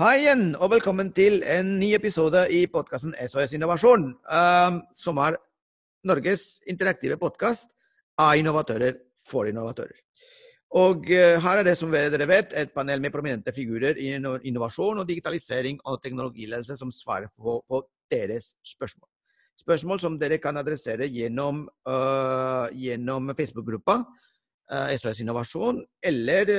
Hei igjen, og velkommen til en ny episode i podkasten SOS Innovasjon, um, som er Norges interaktive podkast av innovatører for innovatører. Og uh, her er det, som dere vet, et panel med prominente figurer i innovasjon og digitalisering og teknologiledelse som svarer på, på deres spørsmål. Spørsmål som dere kan adressere gjennom, uh, gjennom Facebook-gruppa uh, SOS Innovasjon, eller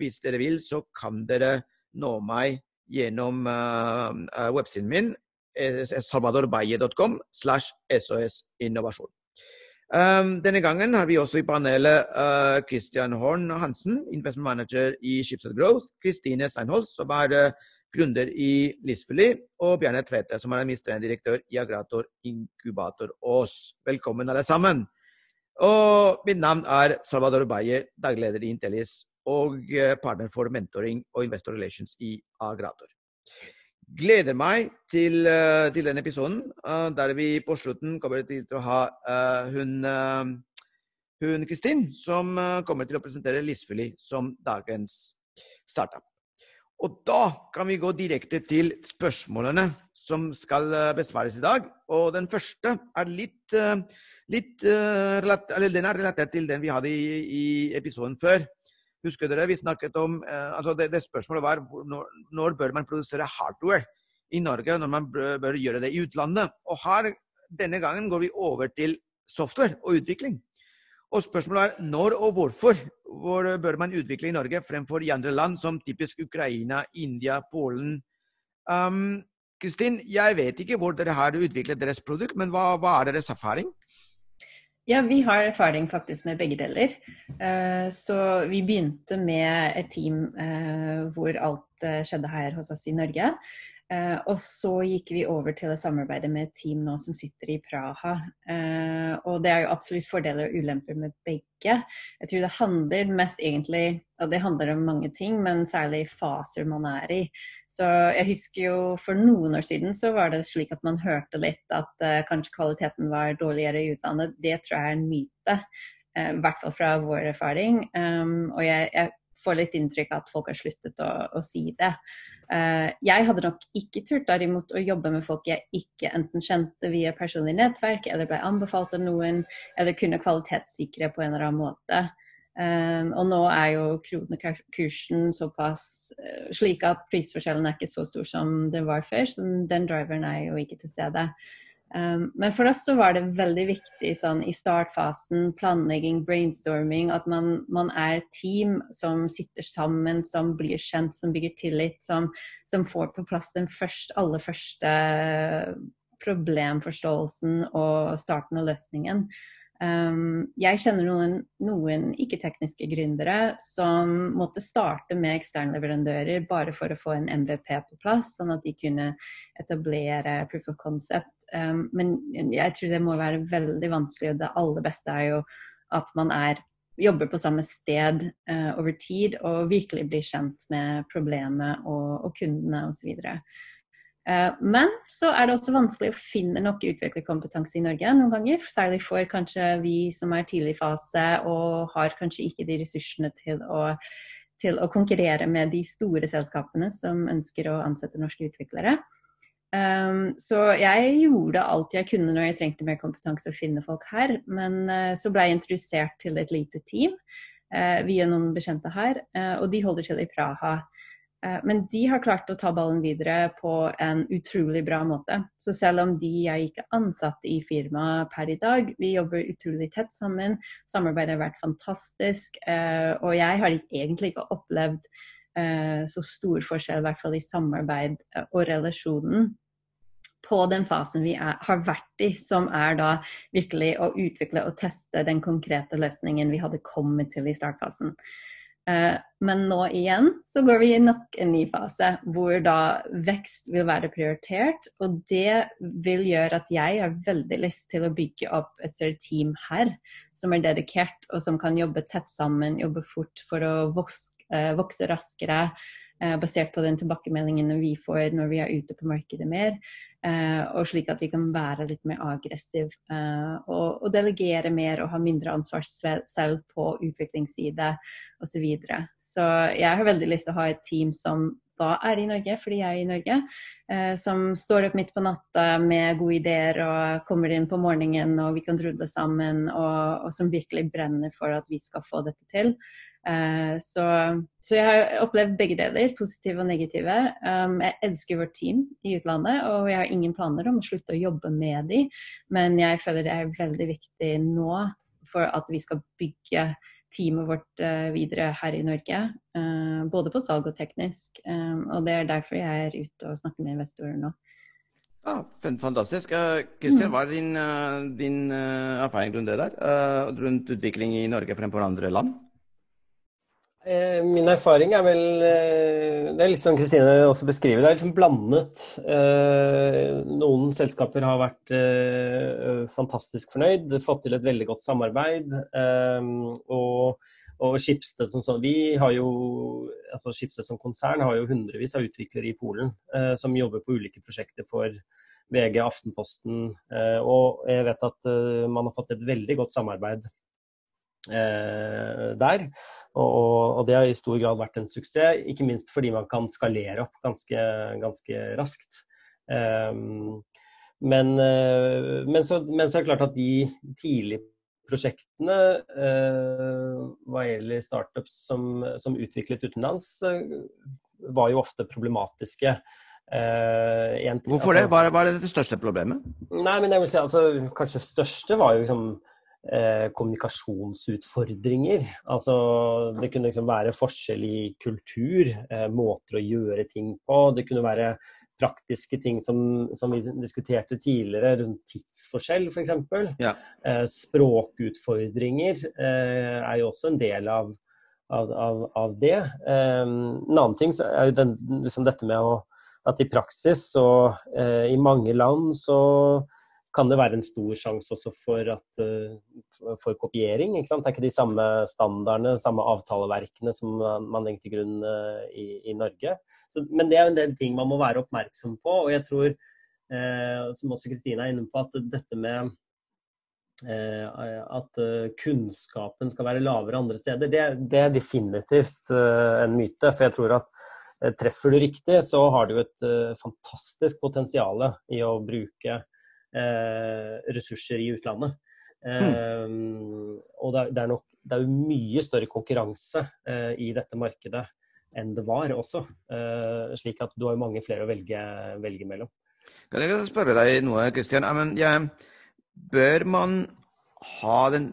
hvis dere vil, så kan dere nå meg gjennom uh, websiden min, salvadorbaye.com slash sosinnovasjon. Um, denne gangen har vi også i panelet uh, Christian Horn Hansen, investment manager i Schibsted Growth, Kristine Steinholz, som er uh, gründer i Lisfully, og Bjarne Tvete, som er administrerende direktør i Agrator Inkubator Ås. Velkommen, alle sammen. Og mitt navn er Salvador Baye, dagleder i Intellis og eh, partner for mentoring og investor relations i Agrator. Gleder meg til, eh, til denne episoden, eh, der vi på slutten kommer til å ha hun hun Kristin, som kommer til å presentere Lisfully som dagens startup. Og da kan vi gå direkte til spørsmålene som skal besvares i dag. Og den første er litt, litt eller den er relatert til den vi hadde i, i episoden før. Husker dere vi snakket om eh, altså det, det, spørsmålet var når, når, bør man produsere hardware i Norge, når man bør, bør, gjøre det i utlandet. Og her, denne gangen går vi over til software og utvikling. Og spørsmålet er når og hvorfor hvor bør man utvikle i Norge fremfor i andre land, som typisk Ukraina, India, Polen. Um, Kristin, jeg vet ikke hvor dere har utviklet deres produkt, men hva, hva er deres erfaring? Ja, vi har erfaring faktisk med begge deler. Eh, så vi begynte med et team eh, hvor alt eh, skjedde her hos oss i Norge. Uh, og så gikk vi over til å samarbeide med et team nå som sitter i Praha. Uh, og det er jo absolutt fordeler og ulemper med begge. Jeg tror det handler mest egentlig Og det handler om mange ting, men særlig faser man er i. Så jeg husker jo for noen år siden så var det slik at man hørte litt at uh, kanskje kvaliteten var dårligere i utlandet. Det tror jeg er en myte. I hvert fall fra vår erfaring. Um, og jeg, jeg, får litt inntrykk av at folk har sluttet å, å si det. Uh, jeg hadde nok ikke turt derimot å jobbe med folk jeg ikke enten kjente via personlig nettverk, eller ble anbefalt av noen, eller kunne kvalitetssikre på en eller annen måte. Um, og nå er jo kronekursen såpass uh, slik at prisforskjellen er ikke så stor som det var før, så den driveren er jo ikke til stede. Um, men for oss så var det veldig viktig sånn, i startfasen, planlegging, brainstorming, at man, man, er team som sitter sammen, som blir kjent, som bygger tillit, som, som får på plass den først, aller første problemforståelsen og starten og løsningen. Um, jeg kjenner noen, noen ikke-tekniske gründere som måtte starte med eksterne leverandører bare for å få en MVP på plass, sånn at de kunne etablere proof of concept. Um, men jeg tror det må være veldig vanskelig, og det aller beste er jo at man er, jobber på samme sted uh, over tid og virkelig blir kjent med problemet og, og kundene osv. Eh, men så er det også vanskelig å finne nok utviklerkompetanse i Norge noen ganger. Særlig for kanskje vi som er tidlig fase og har kanskje ikke de ressursene til å, til å konkurrere med de store selskapene som ønsker å ansette norske utviklere. Um, så jeg gjorde alt jeg kunne når jeg trengte mer kompetanse å finne folk her. Men uh, så ble jeg introdusert til et lite team uh, via noen bekjente her, uh, og de holder til i Praha. Eh, men de har klart å ta ballen videre på en utrolig bra måte. Så selv om de er ikke ansatt i firmaet per i dag, vi jobber utrolig tett sammen. Samarbeidet har vært fantastisk. Eh, og jeg har egentlig ikke opplevd eh, så stor forskjell, i hvert fall i samarbeid og relasjonen på den fasen vi er, har vært i, som er da virkelig å utvikle og teste den konkrete løsningen vi hadde kommet til i startfasen. Eh, men nå igjen så går vi i nok en ny fase hvor da vekst vil være prioritert. Og det vil gjøre at jeg har veldig lyst til å bygge opp et større team her som er dedikert og som kan jobbe tett sammen, jobbe fort for å vokse, eh, vokse raskere. Eh, basert på den tilbakemeldingen vi får når vi er ute på markedet mer. Uh, og slik at vi kan være litt mer aggressiv uh, og, og, delegere mer og ha mindre ansvar selv på utviklingsside osv. Så, videre. så jeg har veldig lyst til å ha et team som da er i Norge, fordi jeg er i Norge. Eh, som står opp midt på natta med gode ideer og kommer inn på morgenen og vi kan rulle sammen, og, og som virkelig brenner for at vi skal få dette til. Eh, så, så, jeg har opplevd begge deler, positive og negative. Um, jeg elsker vårt team i utlandet, og jeg har ingen planer om å slutte å jobbe med dem. Men jeg føler det er veldig viktig nå for at vi skal bygge teamet vårt uh, videre her i Norge. Uh, både på salg og teknisk. Um, og det er derfor jeg er ute og snakker med investorer nå. Ja, fantastisk. Kristian, mm. hva er din, din erfaring rundt det der? rundt utvikling i Norge fremfor andre land? Eh, min erfaring er vel eh, Det er litt som Kristine også beskriver. Det er liksom blandet. Eh, noen selskaper har vært fantastisk fornøyd, fått til et veldig godt samarbeid. Og, og Schibsted som altså som konsern har jo hundrevis av utviklere i Polen som jobber på ulike prosjekter for VG, Aftenposten. Og jeg vet at man har fått et veldig godt samarbeid der. Og, og, det har i stor grad vært en suksess, ikke minst fordi man kan skalere opp ganske, ganske raskt. Um, men, uh, men, så, men, så, er det klart at de tidlige prosjektene eh, hva gjelder startups som, som utviklet utenlands, uh, var jo ofte problematiske. En, Hvorfor altså, det? Hva er, hva er det største problemet? Nei, men jeg vil si altså, Kanskje det største var jo liksom eh, kommunikasjonsutfordringer. Altså, det kunne liksom være forskjell i kultur, eh, måter å gjøre ting på. Det kunne være praktiske ting som, som vi diskuterte tidligere, rundt tidsforskjell f.eks. Ja. Eh, språkutfordringer eh, er jo også en del av, av, av, av det. Eh, en annen ting er jo den, liksom dette med å, at i praksis så eh, i mange land så kan det være en stor sjanse også for, at, uh, for kopiering. Ikke sant? Det er ikke de samme standardene, samme avtaleverkene som man legger til grunn uh, i, i, Norge. Så, men det er en del ting man må være oppmerksom på. Og jeg tror, uh, som også Kristine er inne på, at dette med at kunnskapen skal være lavere andre steder, det, det er definitivt en myte. For jeg tror at treffer du riktig, så har du et fantastisk potensial i å bruke Eh, ressurser i utlandet. Mm. Og det er, nok det er jo mye større konkurranse eh, i dette markedet enn det var også. slik at du har mange flere å velge, velge mellom. Kan jeg spørre deg noe, Kristian? Ja, bør man ha den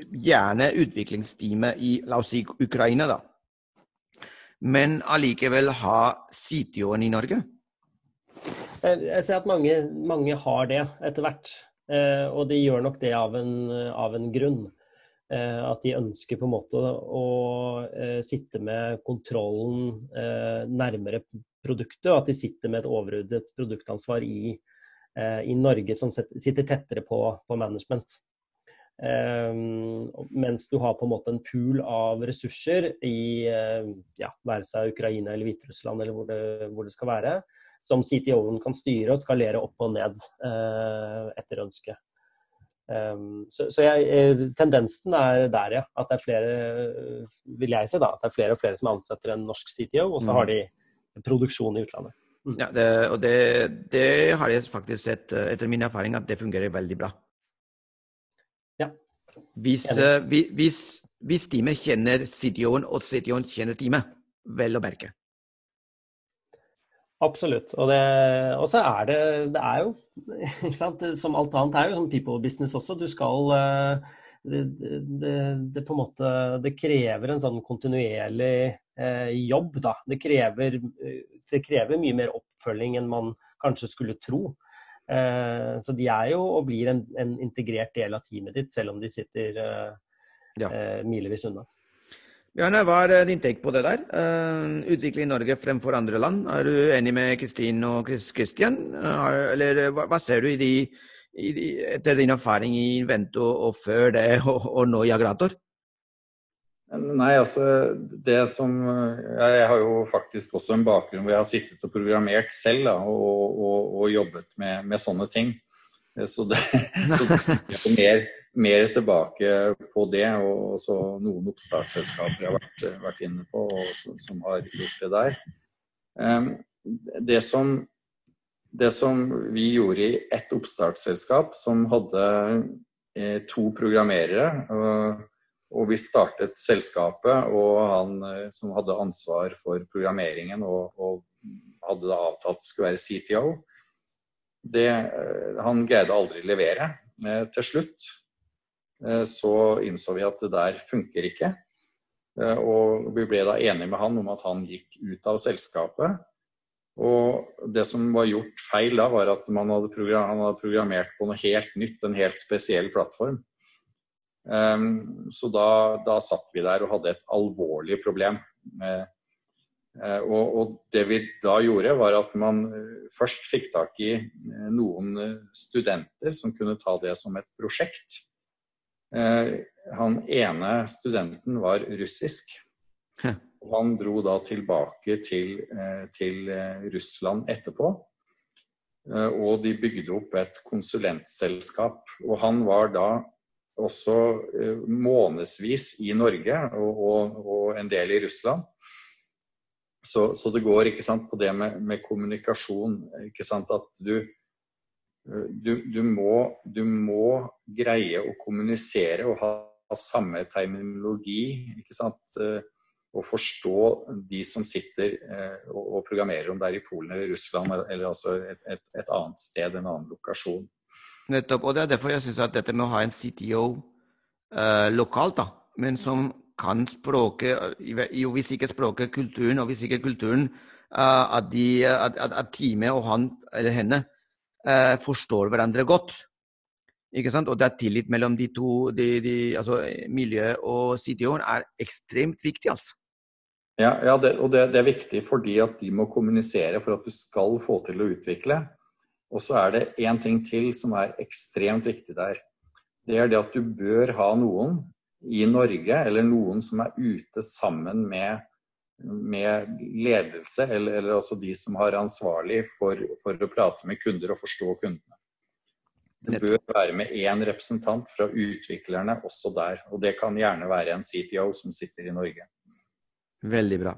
gjerne utviklingsteamet i la oss si Ukraina, da, men allikevel ha CTO-en i Norge? Jeg ser at mange, mange har det etter hvert. Eh, og de gjør nok det av en, av en grunn. Eh, at de ønsker på en måte å eh, sitte med kontrollen nærmere produktet, og at de sitter med et overordnet produktansvar i, i Norge som sitter tettere på, på management. Um, mens du har på en måte en pool av ressurser i uh, ja, være seg Ukraina eller Hviterussland eller hvor det, hvor det skal være, som CTO-en kan styre og skalere opp og ned eh, etter ønske. Um, så, så jeg, eh, tendensen er der, ja. At det er flere, vil jeg si da, at det er flere og flere som ansetter en norsk CTO, og så har de produksjon i utlandet. Mm. Ja, det, og det, det, har jeg faktisk sett, eh, etter min erfaring, at det fungerer veldig bra. Ja. Hvis, uh, hvis, hvis teamet kjenner CTO-en, og CTO-en kjenner teamet, vel å merke. Absolutt. Og, så er det Det er jo, ikke sant, som alt annet er jo som people business også. Du skal eh, det, det, det, på en måte Det krever en sånn kontinuerlig eh, jobb, da. Det krever, det krever, mye mer oppfølging enn man kanskje skulle tro. Eh, så de er jo og blir en, en, integrert del av teamet ditt, selv om de sitter eh, ja. Eh, milevis unna. Bjarne, hva er din take på det der? Uh, utvikling i Norge fremfor andre land. Er du enig med Kristin og Kristian? Uh, eller hva, ser du i de, i de, etter din erfaring i Invento og før det, og, og nå i Agrator? Nei, altså det som Jeg har jo faktisk også en bakgrunn hvor jeg har sittet og programmert selv da, og, og, og, jobbet med, med, sånne ting. Så det, så det er mer mer tilbake på det. Og også noen oppstartsselskaper jeg har vært, vært inne på som, som, har gjort det der. Det som, det som vi gjorde i ett oppstartsselskap som hadde eh, to programmerere, og vi startet selskapet, og han eh, som hadde ansvar for programmeringen og, og hadde da avtalt skulle være CTO, det, eh, han greide aldri levere. Til slutt så innså vi at det der funker ikke. Eh, og vi ble da enige med han om at han gikk ut av selskapet. Og det som var gjort feil da, var at hadde han hadde programmert på noe helt nytt, en helt spesiell plattform. Um, så da, da, satt vi der og hadde et alvorlig problem. Og, og, det vi da gjorde, var at man først fikk tak i noen studenter som kunne ta det som et prosjekt. Uh, han ene studenten var russisk. og Han dro da tilbake til, eh, til eh, Russland etterpå. Eh, og de bygde opp et konsulentselskap. Og han var da også månedsvis i Norge og, og, og en del i Russland. Så, så, det går ikke sant, på det med, med kommunikasjon. ikke sant, At du, du, du, må, du må greie å kommunisere og ha samme terminologi. ikke sant? Eh, og forstå de som sitter eh, og programmerer, om det er i Polen eller Russland eller altså et, et, et annet sted, en annen lokasjon. Nettopp. Og det er derfor jeg syns at dette med å ha en CTO eh, lokalt, da, men som kan språket, jo hvis ikke språket, kulturen, og hvis ikke kulturen, eh, at, de, at, at, teamet og han eller henne uh, forstår hverandre godt. Ikke sant? Og det er tillit mellom de to. De, de, altså, miljø og CDO-en er ekstremt viktig, altså. Ja, ja det, og det, det, er viktig fordi at de må kommunisere for at du skal få til å utvikle. Og så er det én ting til som er ekstremt viktig der. Det er det at du bør ha noen i Norge, eller noen som er ute sammen med, med ledelse, eller, eller altså de som har ansvarlig for, for å prate med kunder og forstå kundene. Det bør være med én representant fra utviklerne også der. Og det kan gjerne være en CTO som sitter i Norge. Veldig bra.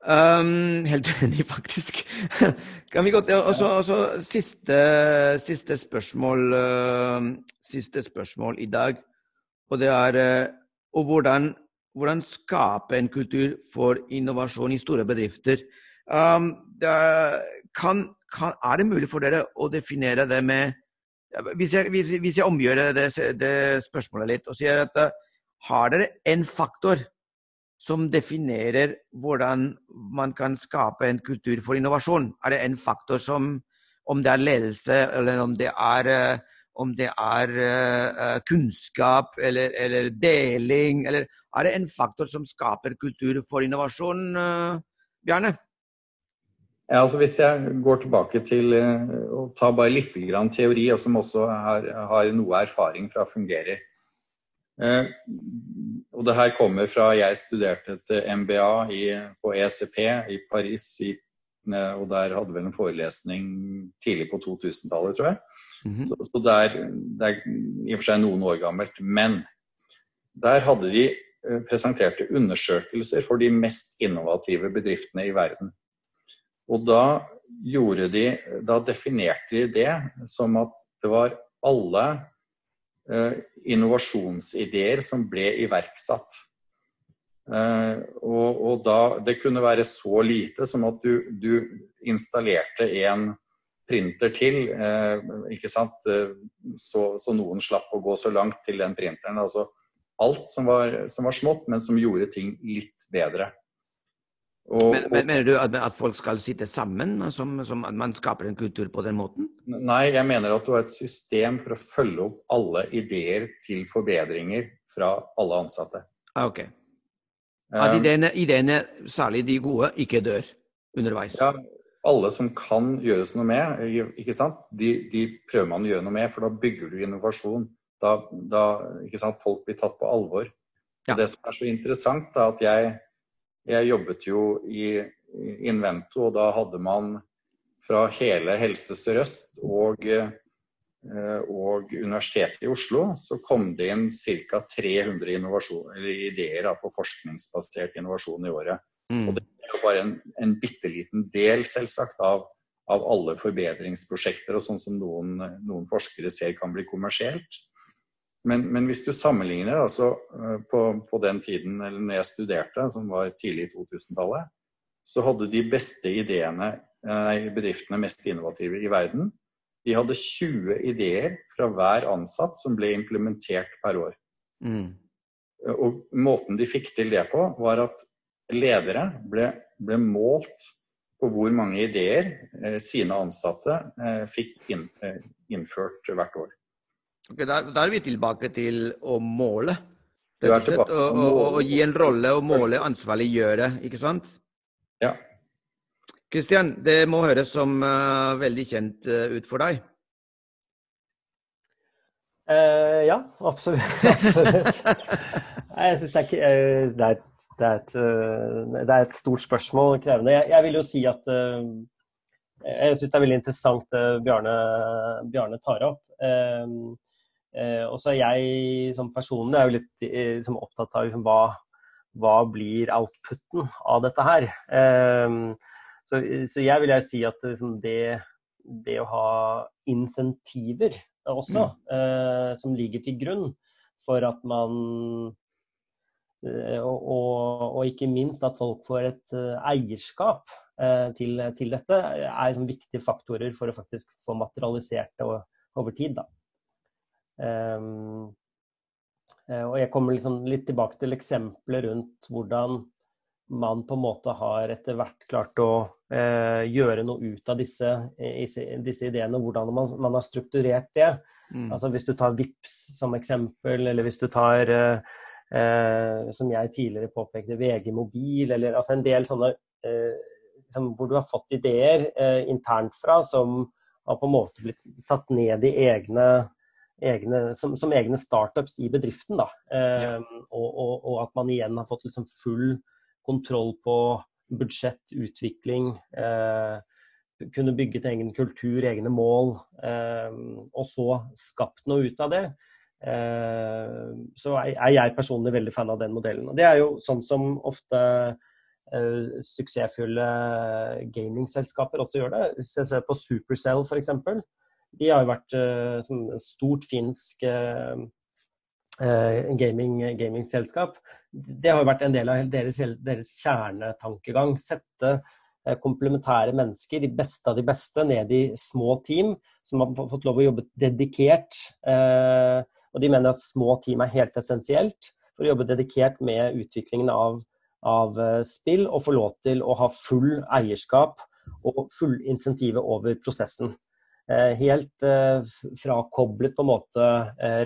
Um, helt enig, faktisk. kan vi gå til også, også siste, siste, spørsmål, uh, siste spørsmål i dag. Og det er uh, og hvordan, hvordan skape en kultur for innovasjon i store bedrifter. Um, det kan, kan, er det mulig for dere å definere det med hvis jeg, hvis, hvis jeg omgjør det, det, spørsmålet litt og sier at uh, har dere en faktor som definerer hvordan man kan skape en kultur for innovasjon? Er det en faktor som om det er ledelse, eller om det er, uh, om det er uh, kunnskap eller, eller, deling, eller er det en faktor som skaper kultur for innovasjon, Bjarne? Ja, altså Hvis jeg går tilbake til å ta bare litt grann teori, og som også har, har noe erfaring fra fungerer. Eh, og det her kommer fra jeg studerte et MBA i, på ECP i Paris. I, og der hadde vel en forelesning tidlig på 2000-tallet, tror jeg. Mm -hmm. Så, så det, er, det, er, i og for seg noen år gammelt. Men der hadde de presenterte undersøkelser for de mest innovative bedriftene i verden. Og da de Da definerte de det som at det var alle eh, innovasjonsideer som ble iverksatt. Eh, og, og, da Det kunne være så lite som at du, du installerte en printer til, eh, ikke sant? Eh, så, så, noen slapp å gå så langt til den printeren. Altså alt som var, som var smått, men som gjorde ting litt bedre. Og, men, men, Mener du at, at, folk skal sitte sammen, som, som, at man skaper en kultur på den måten? Nei, jeg mener at du har et system for å følge opp alle ideer til forbedringer fra alle ansatte. Ah, ok. At um, ideene, ideene, særlig de gode, ikke dør underveis? Ja, alle som kan gjøres noe med, ikke sant? De, de prøver man å gjøre noe med, for da bygger du innovasjon. Da, da ikke sant? Folk blir tatt på alvor. Ja. Det som er så interessant, er at jeg jeg jobbet jo i Invento, og da hadde man fra hele Helse Sør-Øst og, eh, og, Universitetet i Oslo, så kom det inn ca. 300 ideer på forskningsbasert innovasjon i året. Mm. Og det jo bare en, en bitte liten del, selvsagt, av, av, alle forbedringsprosjekter og sånn som noen, noen, forskere ser kan bli kommersielt. Men, men hvis du sammenligner altså, på, på, den tiden eller når jeg studerte, som var tidlig i 2000-tallet, så hadde de beste ideene i bedriftene mest innovative i verden. De hadde 20 ideer fra hver ansatt som ble implementert per år. Mm. Og måten de fikk til det på, var at ledere ble, ble målt på hvor mange ideer eh, sine ansatte eh, fikk inn, eh, innført hvert år. Okay, da, er vi tilbake til å måle. Rett og slett. Å gi en rolle og måle, ansvarliggjøre, ikke sant? Ja. Kristian, det må høres som uh, veldig kjent uh, ut for deg? Uh, ja, absolutt. absolutt. jeg syns det, det, det, det, er et stort spørsmål, krevende. Jeg, jeg vil jo si at jeg syns det er veldig interessant det Bjarne, Bjarne tar opp. og så er jeg som person er jo litt liksom, opptatt av liksom, hva, hva blir outputen av dette her. Så, så jeg vil jeg si at liksom, det, det, å ha insentiver også, mm. eh, som ligger til grunn for at man eh, og, og, og, ikke minst at folk får et uh, eierskap uh, til, til, dette, er liksom, viktige faktorer for å faktisk få materialisert det over tid. Da. og jeg kommer liksom litt tilbake til eksempler rundt hvordan man på en måte har etter hvert klart å eh, gjøre noe ut av disse, disse ideene, hvordan man, man, har strukturert det. Mm. Altså Hvis du tar VIPS som eksempel, eller hvis du tar, eh, eh, som jeg tidligere påpekte, VG Mobil, eller altså en del sånne liksom, hvor du har fått ideer eh, internt fra som har på en måte blitt satt ned i egne, egne som, som, egne startups i bedriften. Da. Eh, ja. og, og, og, at man igjen har fått liksom full kontroll på budsjett, utvikling. Eh, kunne bygget egen kultur, egne mål, eh, og så skapt noe ut av det. Eh, så er jeg personlig veldig fan av den modellen. Og det er jo sånn som ofte uh, suksessfulle gamingselskaper også gjør det. Hvis jeg ser på Supercell f.eks. De har jo vært uh, sånn stort finsk gaming, gamingselskap det har jo vært en del av deres, deres kjernetankegang. Sette eh, komplementære mennesker, de beste av de beste, ned i små team som har fått lov å jobbe dedikert. Eh, og de mener at små team er helt essensielt for å jobbe dedikert med utviklingen av, av eh, spill, og få lov til å ha full eierskap og full insentivet over prosessen. Helt frakoblet på en måte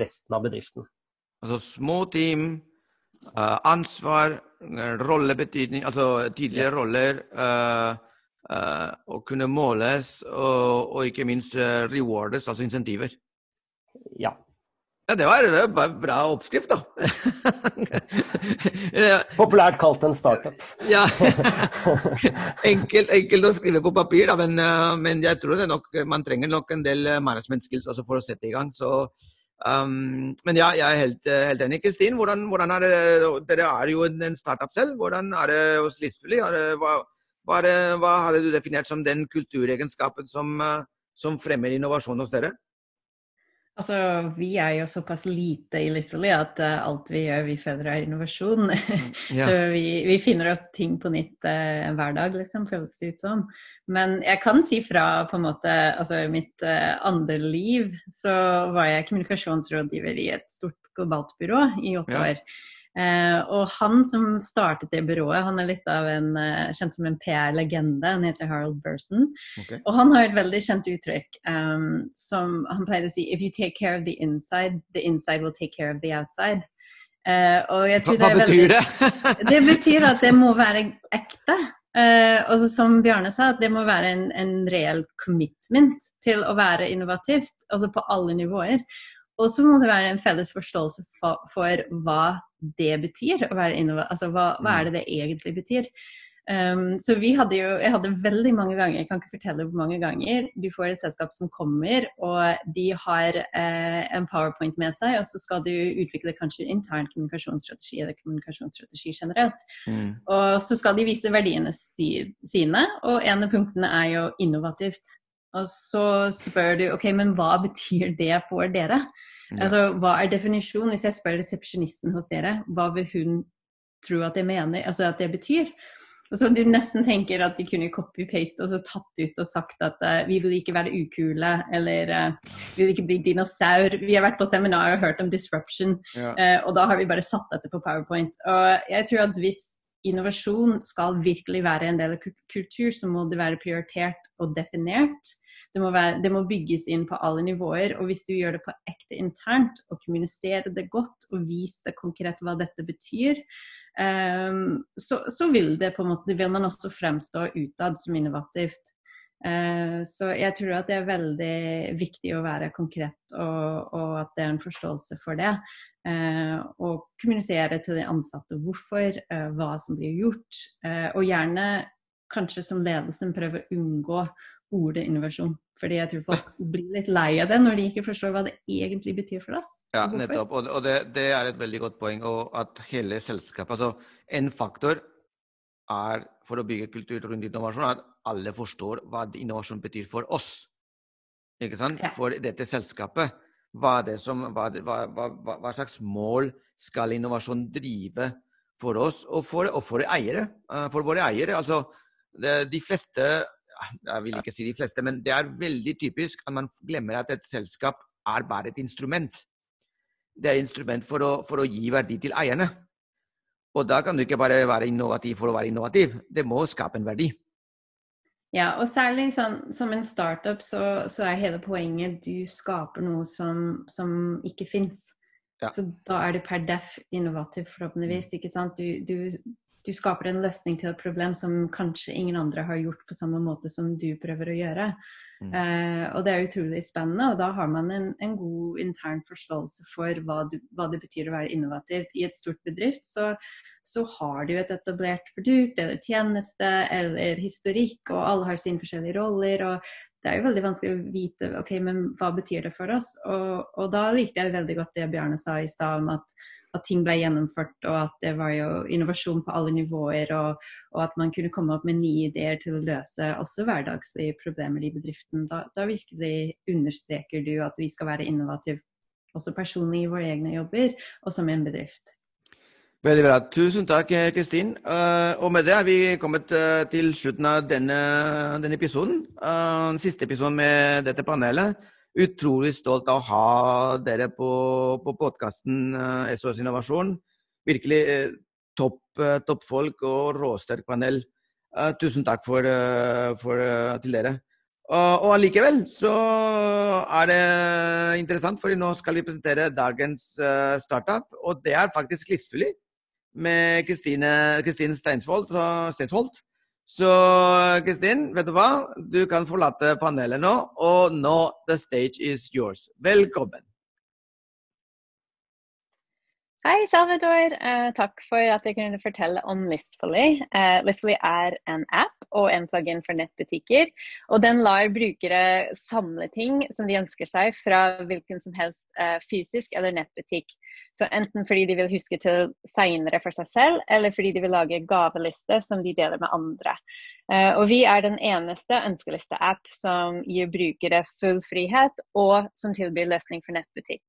resten av bedriften. Altså små team, ansvar, rollebetydning, altså tydelige yes. roller. Å kunne måles, og, og ikke minst rewardes, altså insentiver. Ja. Ja, Det var en bra oppskrift, da. Populært kalt en startup. ja. enkelt, enkelt, å skrive på papir, da, men, men jeg tror det nok, man trenger nok en del management skills for å sette i gang. Så Um, men ja, jeg er helt, eh, helt enig. Kristin, hvordan, hvordan, er det Dere er jo en startup selv. Hvordan er det hos Listfully? Hva, hva, hva hadde du definert som den kulturegenskapen som, eh, som fremmer innovasjon hos dere? Altså, Vi er jo såpass lite i Lissoli at uh, alt vi gjør, vi føler er innovasjon. Mm, ja. så vi, vi, finner opp ting på nytt uh, hver dag, liksom, føles det ut som. Men jeg kan si fra på en måte Altså, i mitt uh, andre liv så var jeg kommunikasjonsrådgiver i et stort globalt byrå i åtte ja. år. Uh, og han som startet det byrået, han er litt av en uh, kjent som en PR-legende. Han heter Harold Burson. Okay. Og han har et veldig kjent uttrykk um, som han pleide å si If you take care of the inside, the inside will take care of the outside. Uh, Hva det betyr veldig, det? det betyr at det må være ekte. og så, som Bjarne sa, at det må være en, en reell commitment til å være innovativt. Altså på alle nivåer. Og så må det være en felles forståelse for, for hva det betyr å være innovativ. Altså hva, hva, er det det egentlig betyr? Um, så vi hadde jo Jeg hadde veldig mange ganger, jeg kan ikke fortelle hvor mange ganger, du får et selskap som kommer, og de har eh, en powerpoint med seg, og så skal du utvikle kanskje intern kommunikasjonsstrategi eller kommunikasjonsstrategi generelt. Mm. Og så skal de vise verdiene si, sine, og en av punktene er jo innovativt. Og så spør du ok, men hva betyr det for dere? Ja. Altså, Hva er definisjonen? Hvis jeg spør resepsjonisten hos dere, hva vil hun tro at det mener, altså at det betyr? Og så Du nesten tenker at de kunne copy-paste og så tatt ut og sagt at uh, vi vil ikke være ukule, eller uh, vi vil ikke bli dinosaur. Vi har vært på seminar og hørt om disruption, ja. uh, og da har vi bare satt dette på Powerpoint. Og jeg tror at hvis innovasjon skal virkelig være en del av kultur, så må det være prioritert og definert. Det må, være, det må, bygges inn på alle nivåer. Og hvis du gjør det på ekte internt, og kommuniserer det godt og viser konkret hva dette betyr, um, så, så, vil det på en måte, vil man også fremstå utad som innovativt. Uh, så jeg tror at det er veldig viktig å være konkret, og, og at det er en forståelse for det. Uh, og kommunisere til de ansatte hvorfor, uh, hva som blir gjort. og gjerne kanskje som ledelsen prøve å unngå ordet innovasjon. Fordi jeg tror folk blir litt lei av det når de ikke forstår hva det egentlig betyr for oss. Ja, nettopp. Og, og det, det, er et veldig godt poeng. Og at hele selskapet Altså, en faktor er for å bygge kultur rundt innovasjon, at alle forstår hva innovasjon betyr for oss. Ikke sant? Ja. For dette selskapet. Hva, det som, hva, hva, hva, slags mål skal innovasjon drive for oss og for, og for eiere? Eh, for våre eiere. Altså, de fleste jeg vil ikke si de fleste, men det er veldig typisk at man glemmer at et selskap er bare et instrument. Det er et instrument for å, for å gi verdi til eierne. Og da kan du ikke bare være innovativ for å være innovativ. Det må skape en verdi. Ja, og særlig sånn, som en startup så, så, er hele poenget du skaper noe som, som ikke fins. Ja. Så da er det per def innovativ, forhåpentligvis. ikke sant? Du, du, du skaper en løsning til et problem som kanskje ingen andre har gjort på samme måte som du prøver å gjøre. Mm. Uh, og det er utrolig spennende, og da har man en, en god intern forståelse for hva, du, hva, det betyr å være innovativ. I et stort bedrift så, så, har du et etablert produkt eller tjeneste eller historikk, og alle har sine forskjellige roller. og det er jo veldig vanskelig å vite ok, men hva betyr det for oss. Og, og da likte jeg veldig godt det Bjarne sa i stad om at at ting ble gjennomført, og at det var jo innovasjon på alle nivåer, og, og, at man kunne komme opp med nye ideer til å løse også hverdagslige problemer i bedriften. Da, da virkelig understreker du at vi skal være innovative også personlig i våre egne jobber, og som en bedrift. Veldig bra. Tusen takk, Kristin. Uh, og med det er vi kommet uh, til slutten av denne, denne episoden. Uh, siste episoden med dette panelet utrolig stolt av å ha dere på, på podkasten eh, SOS Innovasjon. Virkelig eh, topp, eh, toppfolk og råsterkt panel. Tusen takk for, for, til dere. og allikevel så er det interessant, for nå skal vi presentere dagens startup. Og det er faktisk listfull med Kristine Steinfold, Steinfold så Kristin, vet du hva? Du kan forlate panelet nå. Og nå, the stage is yours. Velkommen. Hei, Salvador. Uh, takk for at jeg kunne fortelle om Listfully. Uh, Listfully er en app og en plug-in for nettbutikker. Og den lar brukere samle ting som de ønsker seg fra hvilken som helst uh, fysisk eller nettbutikk. Så enten fordi de vil huske til seinere for seg selv, eller fordi de vil lage gaveliste som de deler med andre. og vi er den eneste ønskeliste-app som gir brukere full frihet, og som tilbyr løsning for nettbutikk.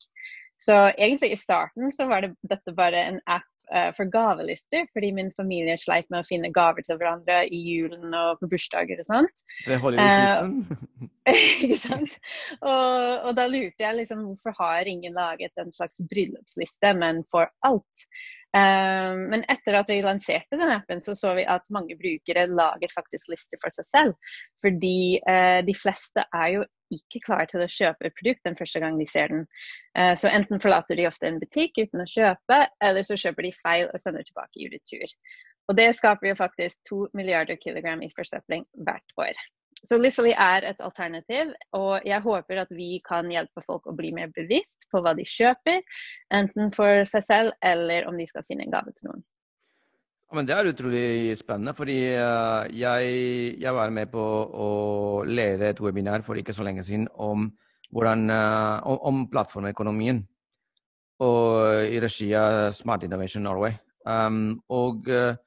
Så egentlig i starten så var det, dette bare en app uh, for gavelister, fordi min familie sleit med å finne gaver til hverandre i julen og på bursdager og sånt. Det holder jo uh, ikke sant. Og, og, da lurte jeg liksom hvorfor har ingen laget en slags bryllupsliste, men for alt. Uh, men etter at vi lanserte den appen, så så vi at mange brukere lager faktisk lister for seg selv. Fordi uh, de fleste er jo ikke klare til å kjøpe et produkt den første gang de ser den. Uh, så enten forlater de ofte en butikk uten å kjøpe, eller så kjøper de feil og sender tilbake i retur. Og det skaper jo faktisk to milliarder kilogram i forsøpling hvert år. Så Lizzie er et alternativ, og jeg håper at vi kan hjelpe folk å bli mer bevisst på hva de kjøper, enten for seg selv eller om de skal finne en gave til noen. Men Det er utrolig spennende, fordi uh, jeg, jeg, var med på å lede et webinar for ikke så lenge siden om, hvordan, uh, om, om plattformøkonomien og i regi av Smart Innovation Norway. Um, og uh,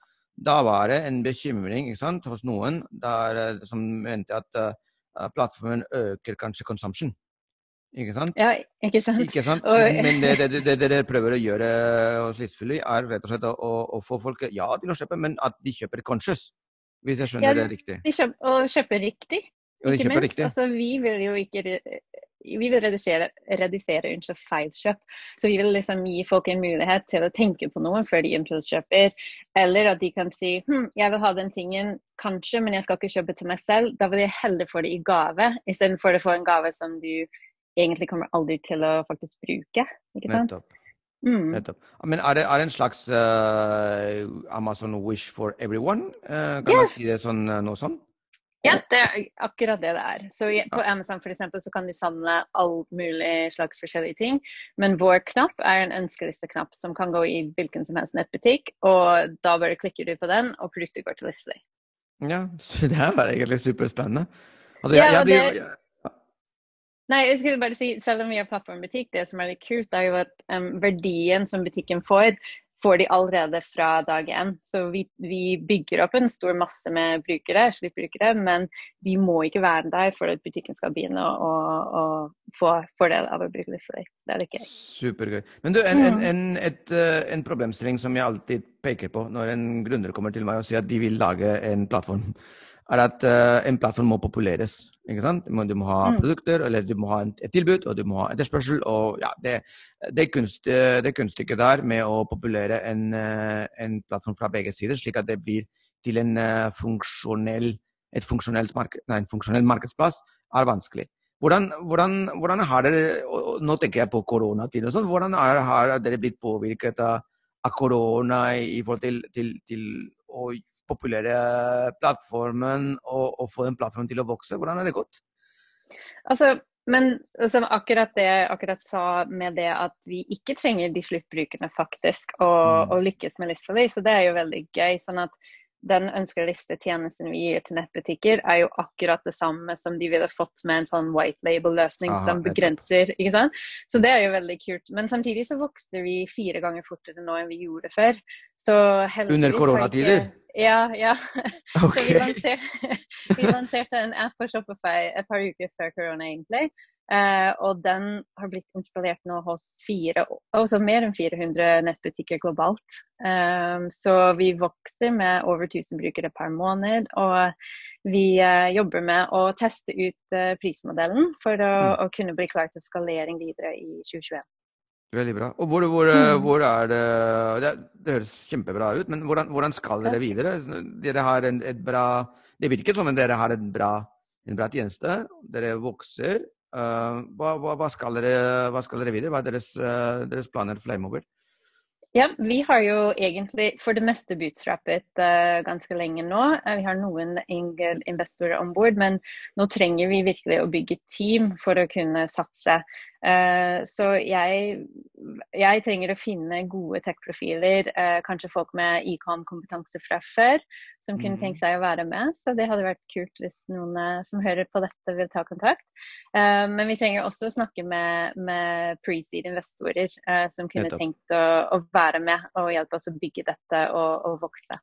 da var det en bekymring sant, hos noen der, som mente at plattformen øker kanskje consumption. Ikke sant? Ja, ikke sant. Ikke sant? Men det dere det, det, prøver å gjøre hos Livsfyldig, er rett og slett å, å, få folk ja, til å kjøpe, men at de kjøper conscious. Hvis jeg skjønner ja, det riktig. De kjøper, og kjøper riktig. ikke de kjøper riktig. Altså, vi vil jo ikke vi vil redusere, redusere unnskyld, feilkjøp. Så vi vil liksom gi folk en mulighet til å tenke på noe før de impulskjøper. Eller at de kan si hm, jeg vil ha den tingen kanskje, men jeg skal ikke kjøpe til meg selv. Da vil jeg heller få det i gave, istedenfor å få en gave som du egentlig kommer aldri til å faktisk bruke. ikke sant? Nettopp. Mm. Nettopp. Men er det, er det en slags uh, Amazon wish for everyone? Uh, kan yes. man si det sånn, uh, noe sånn? Ja, det er akkurat det det er. Så På Amazon for eksempel, så kan du samle all mulig slags forskjellige ting. Men vår knapp er en ønskelisteknapp som kan gå i hvilken som helst nettbutikk. Og da bare klikker du på den, og produktet går til listelig. Ja, det det er egentlig superspennende. Altså, jeg, jeg, jeg, jeg, Nei, jeg skulle bare si, Selv om vi har plattformbutikk, det som er litt kult, er jo at um, verdien som butikken får, får de allerede fra dag én. Så vi, vi, bygger opp en stor masse med brukere, sluttbrukere, men de må ikke være der for at butikken skal begynne å, å, å få fordel av å bruke det for deg. Det er det gøy. Supergøy. Men du, en, en, en, et, eh, en problemstilling som jeg alltid peker på når en gründer kommer til meg og sier at de vil lage en plattform er at uh, en plattform må populeres. ikke sant? Du må ha mm. produkter, eller du må ha et tilbud, og du må ha etterspørsel. og ja, Det, det, kunst, det kunststykket der med å populere en, uh, en, plattform fra begge sider, slik at det blir til en uh, funksjonell, et funksjonelt mark nei, en funksjonell markedsplass, er vanskelig. Hvordan, hvordan, hvordan, har dere, og Nå tenker jeg på koronatid. og sånn, Hvordan er, har dere blitt påvirket av, av korona i forhold til, til, til å populere plattformen og, og, få den plattformen til å vokse. Hvordan har det gått? Altså, men altså, akkurat det jeg akkurat sa med det at vi ikke trenger de sluttbrukerne faktisk å, mm. lykkes med Listfully, så det er jo veldig gøy. sånn at den ønskelistetjenesten vi gir til nettbutikker, er jo akkurat det samme som de ville fått med en sånn white label-løsning som begrenser. ikke sant? Så det er jo veldig kult. Men samtidig så vokste vi fire ganger fortere nå enn vi gjorde før. Så Under koronatider? Ja, ja. Okay. Så vi lanserte, vi lanserte en app på Shopify et par uker før korona, egentlig. Uh, og den har blitt installert nå hos fire, altså mer enn 400 nettbutikker globalt. Um, så vi vokser med over 1000 brukere per måned. Og vi uh, jobber med å teste ut uh, prismodellen for å, mm. å, kunne bli klar til skalering videre i 2021. Veldig bra. Og hvor, hvor, mm. hvor er det, det, det høres kjempebra ut, men hvordan, hvordan skal dere videre? Dere har en, et bra Det virker som om dere har en bra, en bra tjeneste. Dere vokser. Uh, hva, hva, skal dere, hva, skal dere, videre? Hva er deres, uh, deres planer fremover? Ja, vi har jo egentlig for det meste bootstrappet uh, ganske lenge nå. vi har noen investorer om bord, men nå trenger vi virkelig å bygge team for å kunne satse. Uh, så jeg, jeg, trenger å finne gode tech-profiler, uh, kanskje folk med ecom-kompetanse fra før, som kunne mm. tenkt seg å være med. Så det hadde vært kult hvis noen uh, som hører på dette, vil ta kontakt. men vi trenger også å snakke med, med pre-seed investorer som kunne Nettopp. tenkt å, å, være med og hjelpe oss å bygge dette og, og vokse.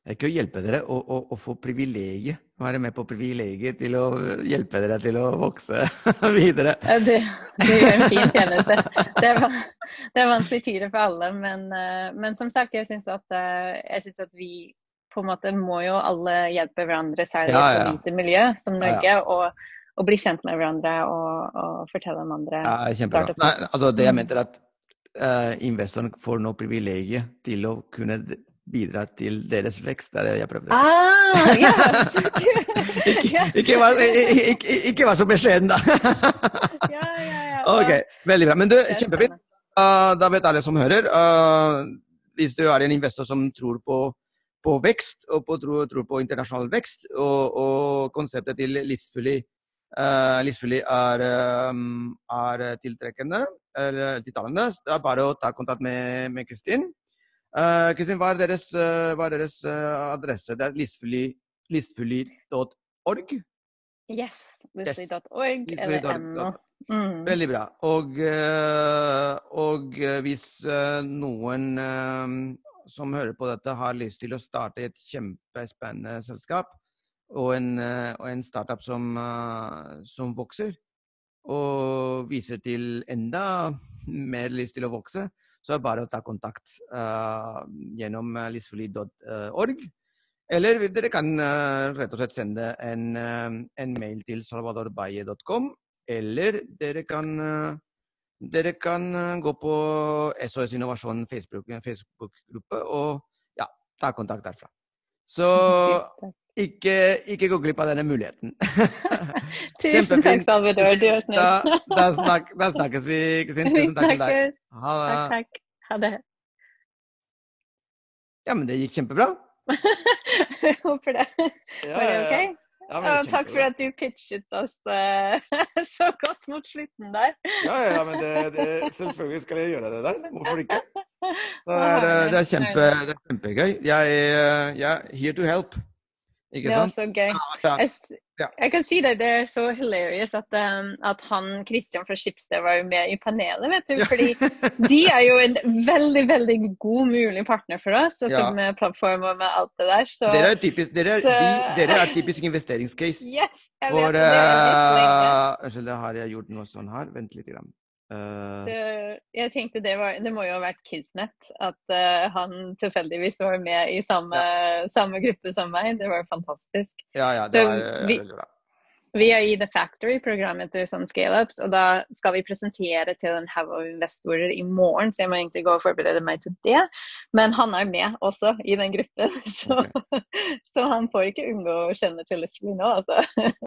Det er ikke å hjelpe dere å, å, å, få privilegiet, være med på privilegiet til å hjelpe dere til å vokse videre. Du, du gjør en fin tjeneste. Det er, det er vanskelig tider for alle, men, eh, men som sagt, jeg syns at, eh, at, vi på en måte må jo alle hjelpe hverandre, særlig i ja, i et lite miljø som Norge. Ja, og, og, bli kjent med hverandre og, og fortelle om andre ja. Nei, altså det jeg mm. mente er at uh, investoren får nå privilegiet til å kunne bidra til deres vekst. Det er det jeg prøvde å si. Ah, ja. ikke, ikke, vær, så beskjeden, da. ja, ja, ja. Ok, Veldig bra. Men du, kjempefint. Uh, da vet alle som hører. Uh, hvis du er en investor som tror på, på vekst, og på, tror, tro på internasjonal vekst, og, og konseptet til livsfully uh, livsfully er, um, er tiltrekkende, eller tiltalende, det er bare å ta kontakt med Kristin. Uh, Kristin, hva er deres, uh, hva er deres adresse? Det er listfully.org? Yes. Listfully.org eller no. Mm. Veldig bra. Og, og hvis noen som hører på dette, har lyst til å starte et kjempespennende selskap, og en, og en startup som, som vokser, og viser til enda mer lyst til å vokse, så er det bare å ta kontakt uh, gjennom listfully.org. Eller dere kan uh, rett og slett sende en, uh, en mail til salvadorbaye.com. Eller dere kan, dere kan gå på SOS Innovasjon Facebook-gruppe Facebook og ja, ta kontakt derfra. Så ikke, ikke gå glipp av denne muligheten. Tusen takk, Salvador. Du er snill. Da, da, snak, da snakkes vi, Kristin. Tusen takk til deg. Ha det. Takk, takk. Ha det. Ja, men det gikk kjempebra. Jeg håper det. Ja, Var det OK? Ja, takk for at du pitchet oss uh, så godt mot slutten der. ja, ja, men det, det, selvfølgelig skal jeg gjøre det der. Hvorfor ikke? Det er, det er, kjempe, det er kjempegøy. Jeg er here to help. Ikke sant? Det var så gøy. Jeg, jeg, kan si det, det er så hilarious at, um, at han Christian fra Schibsted var jo med i panelet, vet du. Fordi de er jo en veldig, veldig god mulig partner for oss. Altså ja. Med plattform og med alt det der. Så, dere, er typisk, dere, så, de, dere er typisk investeringscase. Yes, jeg for, vet uh, har jeg gjort noe sånn her? Vent litt. Grann. Uh, jeg tenkte det, var, det må jo ha vært Kismet. At uh, han tilfeldigvis var med i samme, ja. samme, gruppe som meg. Det var fantastisk. Ja, ja, det er vi, veldig bra. Vi er i The Factory-programmet til sånn scaleups, og da skal vi presentere til en haug av investorer i morgen, så jeg må egentlig gå og forberede meg til det. Men han er med også i den gruppen, så, okay. så han får ikke unngå å kjenne til Leslie nå, altså.